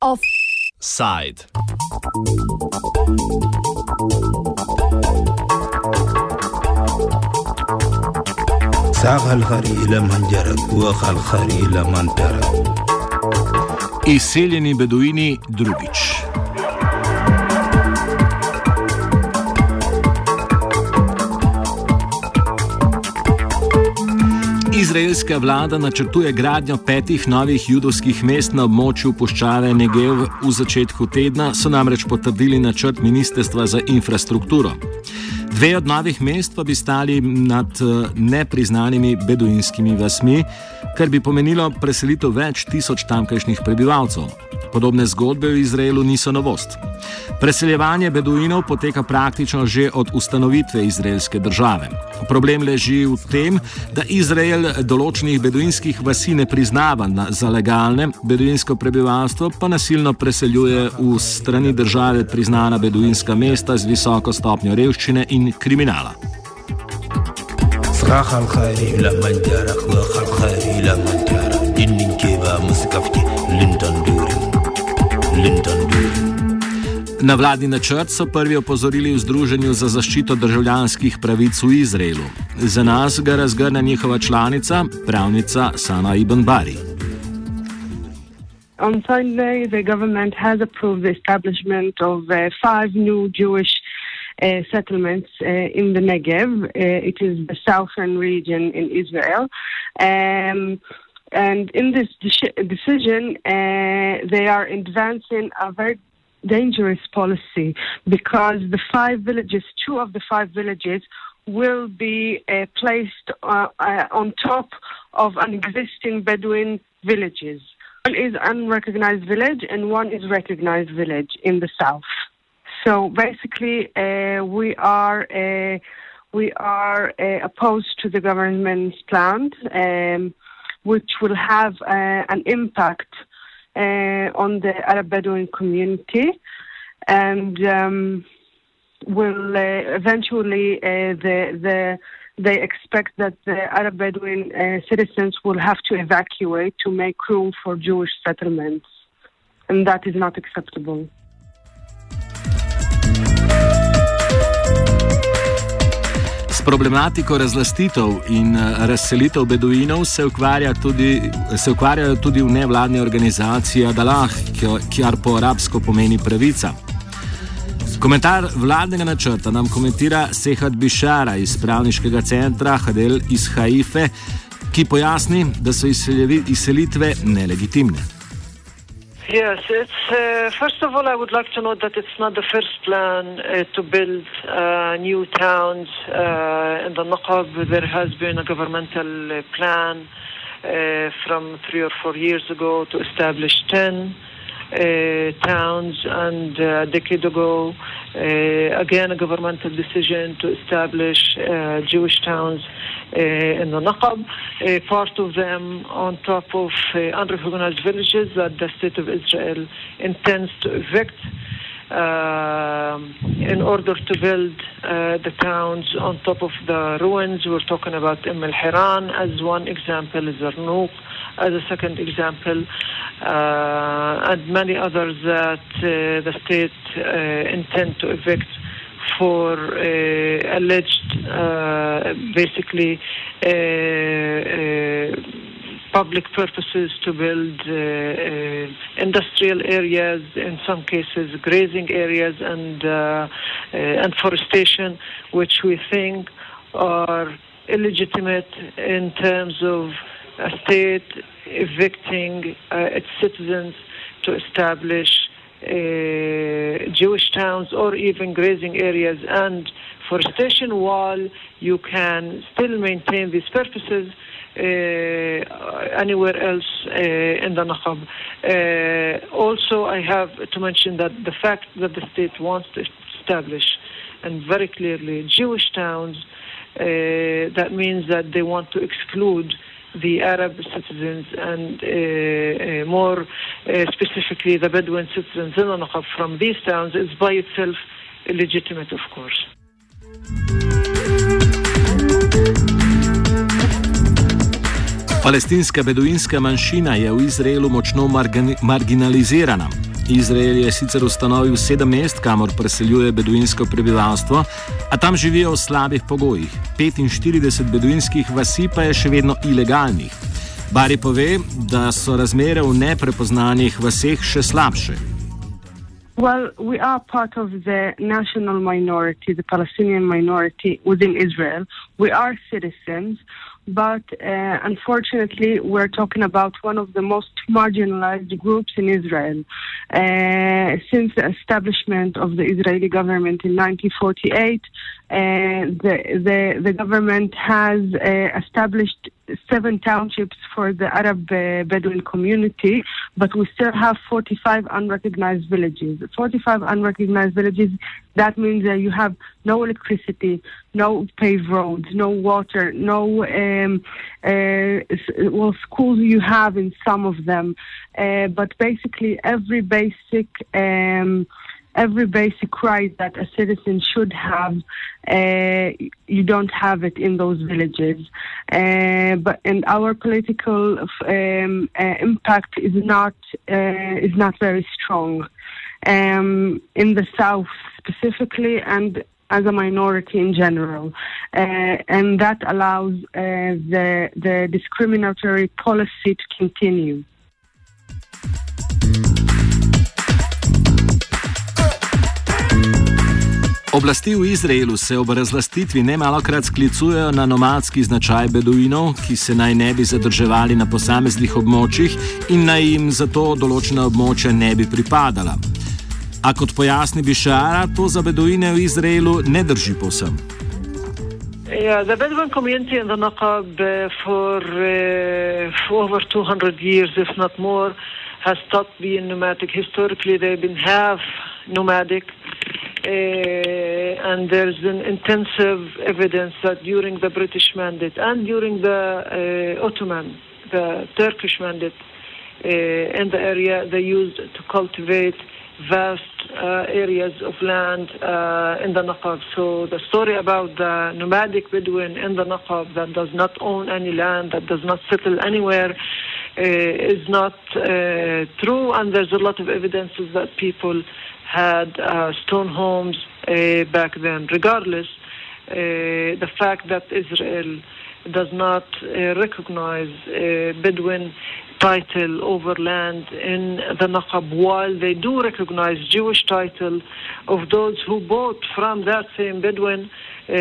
Offside. ساق الخري إلى من جرب وخ الخري إلى من ترك Izseljeni beduini drugič. Izraelska vlada načrtuje gradnjo petih novih judovskih mest na območju puščave Negev. V začetku tedna so namreč potrdili načrt Ministrstva za infrastrukturo. Dve od novih mest pa bi stali nad eh, nepriznanimi beduinskimi vasmi, kar bi pomenilo preselitev več tisoč tamkajšnjih prebivalcev. Podobne zgodbe v Izraelu niso novost. Preseljevanje beduinov poteka praktično že od ustanovitve izraelske države. Problem leži v tem, da Izrael določenih beduinskih vasi ne priznava za legalne, beduinsko prebivalstvo pa nasilno preseljuje v strani države priznana beduinska mesta z visoko stopnjo revščine in kriminala. ساق الخري إلى من جرب وخ الخري إلى من ترك إني كيبا مسكفتي لندن دوري لندن دوري Na vladni načrt so prvi opozorili v Združenju za zaščito državljanskih pravic v Izraelu. Za nas ga razgrne njihova članica, pravnica Sana Ibn Bari. On Sunday, the government has approved the establishment of uh, five new Jewish uh, settlements uh, in the Negev. Uh, it is the southern region in Israel. Um, and in this deci- decision, uh, they are advancing a very dangerous policy because the five villages, two of the five villages, will be uh, placed uh, uh, on top of an existing Bedouin villages. One is unrecognized village and one is recognized village in the south. So basically, uh, we are uh, we are uh, opposed to the government's plan, um, which will have an impact on the Arab Bedouin community, and um, will eventually the the they expect that the Arab Bedouin uh, citizens will have to evacuate to make room for Jewish settlements, and that is not acceptable. Problematiko razlastitev in eh, razselitev beduinov se, ukvarja tudi, se ukvarjajo tudi v nevladni organizaciji Adalah, ki- kjer po arabsko pomeni pravica. Komentar vladnega načrta nam komentira Sehat Bišara iz pravniškega centra Hadel iz Haife, ki pojasni, da so izselitve nelegitimne. Yes, it's uh, first of all, I would like to note that it's not the first plan uh, to build uh, new towns uh, in the Naqab. There has been a governmental uh, plan uh, from three or four years ago to establish 10 uh, towns, and a decade ago, again, a governmental decision to establish uh, Jewish towns uh, in the Naqab, uh, part of them on top of uh, unrecognized villages that the state of Israel intends to evict in order to build uh, the towns on top of the ruins. We're talking about Umm al-Hiran as one example, Zarnouk as a second example, uh, and many others that uh, the state intend to evict for alleged, basically, public purposes to build uh, uh, industrial areas, in some cases grazing areas, and uh, and forestation, which we think are illegitimate in terms of a state evicting its citizens to establish uh, Jewish towns or even grazing areas and forestation while you can still maintain these purposes anywhere else uh, in the Naqab. Uh, also, I have to mention that the fact that the state wants to establish, and very clearly, Jewish towns, uh, that means that they want to exclude the Arab citizens and uh, uh, more uh, specifically the Bedouin citizens in the Naqab from these towns is by itself illegitimate, of course. Palestinska beduinska manjšina je v Izraelu močno marginalizirana. Izrael je sicer ustanovil sedem mest, kamor preseljuje beduinsko prebivalstvo, a tam živijo v slabih pogojih. 45 beduinskih vasi pa je še vedno ilegalnih. Bari pove, da so razmere v neprepoznanih vaseh še slabše. Well, we are part of the national minority, the Palestinian minority within Israel. We are citizens. But uh, unfortunately, we're talking about one of the most marginalized groups in Israel. Uh, since the establishment of the Israeli government in 1948, uh, the, the, the government has uh, established seven townships for the Arab uh, Bedouin community, but we still have 45 unrecognized villages. 45 unrecognized villages, that means that you have no electricity, no paved roads, no water, no, um, uh, well, schools you have in some of them, uh, but basically every basic um, every basic right that a citizen should have, uh, you don't have it in those villages. Uh, but and our political um, uh, impact is not uh, is not very strong um, in the south specifically and as a minority in general, uh, and that allows uh, the the discriminatory policy to continue. Oblasti v Izraelu se ob razlastitvi nemalokrat sklicujejo na nomadski značaj beduinov, ki se naj ne bi zadrževali na posameznih območjih in naj jim zato določena območja ne bi pripadala. A kot pojasni Bišara, to za beduine v Izraelu ne drži povsem. Yeah, the Bedouin community in the Naqab uh, for, uh, for over 200 years, if not more, has stopped being nomadic. Historically, they've been half nomadic. Uh, and there's an intensive evidence that during the British mandate and during the uh, Ottoman, the Turkish mandate uh, in the area, they used to cultivate vast uh, areas of land uh, in the Naqab. So the story about the nomadic Bedouin in the Naqab that does not own any land, that does not settle anywhere, uh, is not true. And there's a lot of evidences that people had uh, stone homes uh, back then. Regardless, uh, the fact that Israel does not uh, recognize uh, Bedouin title over land in the Naqab, while they do recognize Jewish title of those who bought from that same Bedouin, uh,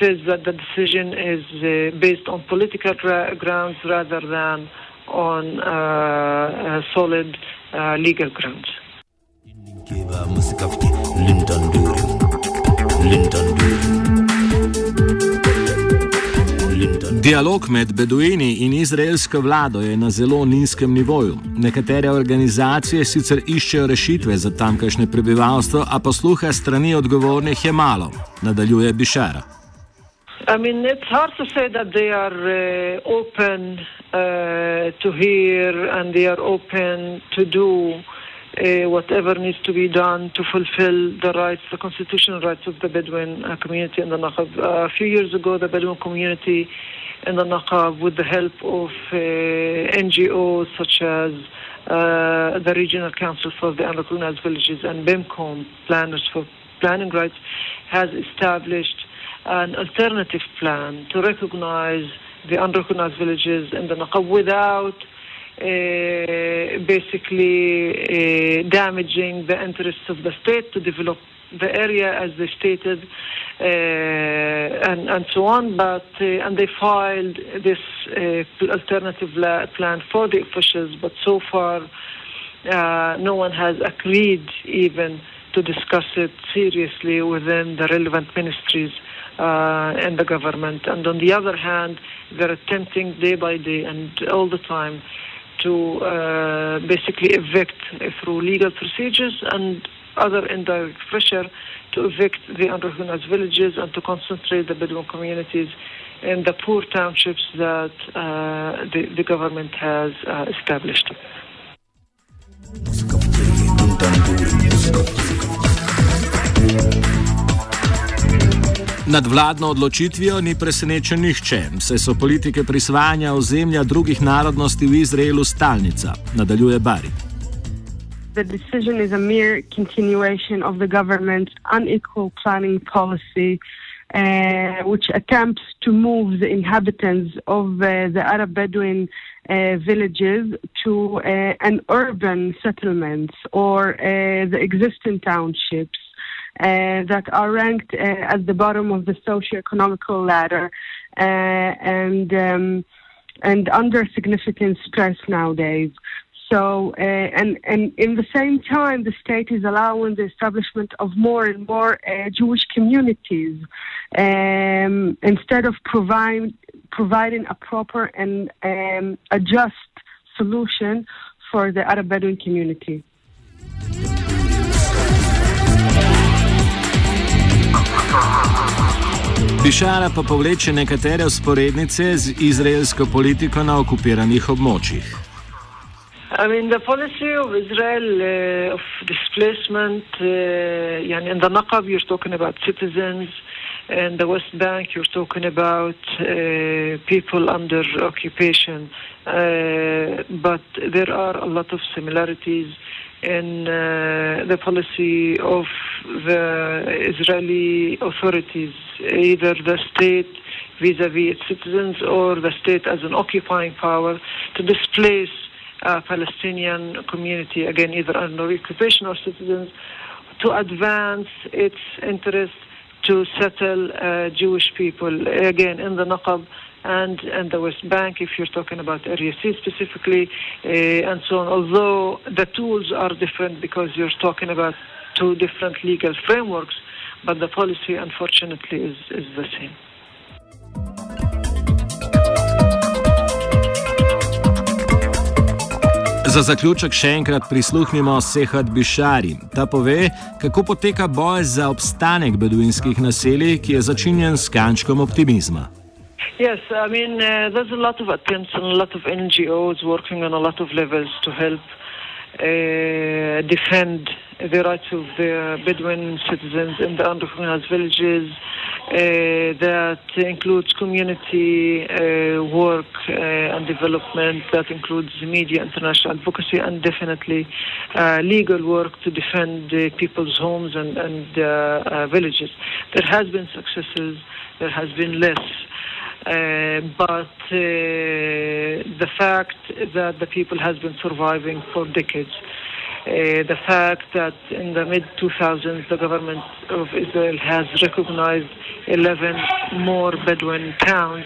says that the decision is uh, based on political ra- grounds rather than on uh, solid legal grounds. Dialog med Beduini in izraelsko vlado je na zelo nizkem nivoju. Nekatere organizacije sicer iščejo rešitve za tamkajšnje prebivalstvo, a posluha strani odgovornih je malo, nadaljuje Bišara. I mean, it's hard to say that they are uh, open uh, to hear and they are open to do uh, uh, whatever needs to be done to fulfill the rights, the constitutional rights of the Bedouin uh, community in the Naqab. Uh, a few years ago, the Bedouin community in the Naqab, with the help of uh, NGOs such as uh, the Regional Council for the Unrecognized Villages and Bimkom, Planners for Planning Rights, has established an alternative plan to recognize the unrecognized villages in the Naqab without uh, basically uh, damaging the interests of the state to develop the area as they stated uh, and, and so on. But uh, and they filed this uh, alternative plan for the officials, but so far uh, no one has agreed even to discuss it seriously within the relevant ministries uh, in the government. And on the other hand, they're attempting day by day and all the time to uh, basically evict through legal procedures and other indirect pressure to evict the unrecognized villages and to concentrate the Bedouin communities in the poor townships that uh, the, the, government has uh, established. Nad vladno odločitvijo ni presenečen nihče, saj so politike prisvajanja ozemlja drugih narodnosti v Izraelu stalnica, nadaljuje Bari. The decision is a mere continuation of the government's unequal planning policy, uh, which attempts to move the inhabitants of uh, the Arab Bedouin uh, villages to uh, an urban settlements or uh, the existing townships. Uh, that are ranked at the bottom of the socio-economical ladder and um, and under significant stress nowadays. So, uh, and, and in the same time, the state is allowing the establishment of more and more uh, Jewish communities um, instead of provide, providing a proper and um, a just solution for the Arab Bedouin community. Bišara pa povleče nekatere usporednice z izraelsko politiko na okupiranih območjih. I mean, the policy of Israel uh, of displacement, uh, in the Naqab, you're talking about citizens. and the West Bank, you're talking about uh, people under occupation. Uh, but there are a lot of similarities in uh, the policy of the Israeli authorities, either the state vis-à-vis its citizens or the state as an occupying power to displace uh, Palestinian community, again, either under occupation or citizens, to advance its interests to settle uh, Jewish people, again, in the Naqab and, and the West Bank, if you're talking about Area C specifically, uh, and so on. Although the tools are different because you're talking about two different legal frameworks, but the policy, unfortunately, is, is the same. Za zaključek še enkrat prisluhnimo Sehat Bišari. Ta pove, kako poteka boj za obstanek beduinskih naselij, ki je začinjen s kančkom optimizma. Yes, I mean, uh, there's a lot of attempts and a lot of NGOs working on a lot of levels to help uh, defend the rights of the Bedouin citizens in the unrecognized villages. Uh, that includes community uh, work uh, and development, that includes media, international advocacy, and definitely uh, legal work to defend people's homes and, and uh, villages. There has been successes, there has been less. Uh, but uh, the fact that the people has been surviving for decades uh, the fact that in the mid 2000s the government of Israel has recognized 11 more Bedouin towns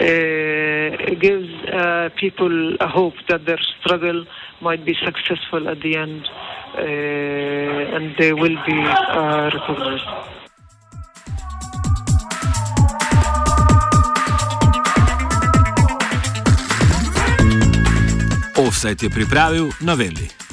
uh, gives uh, people a hope that their struggle might be successful at the end and they will be uh, saj ti je pripravil na veli.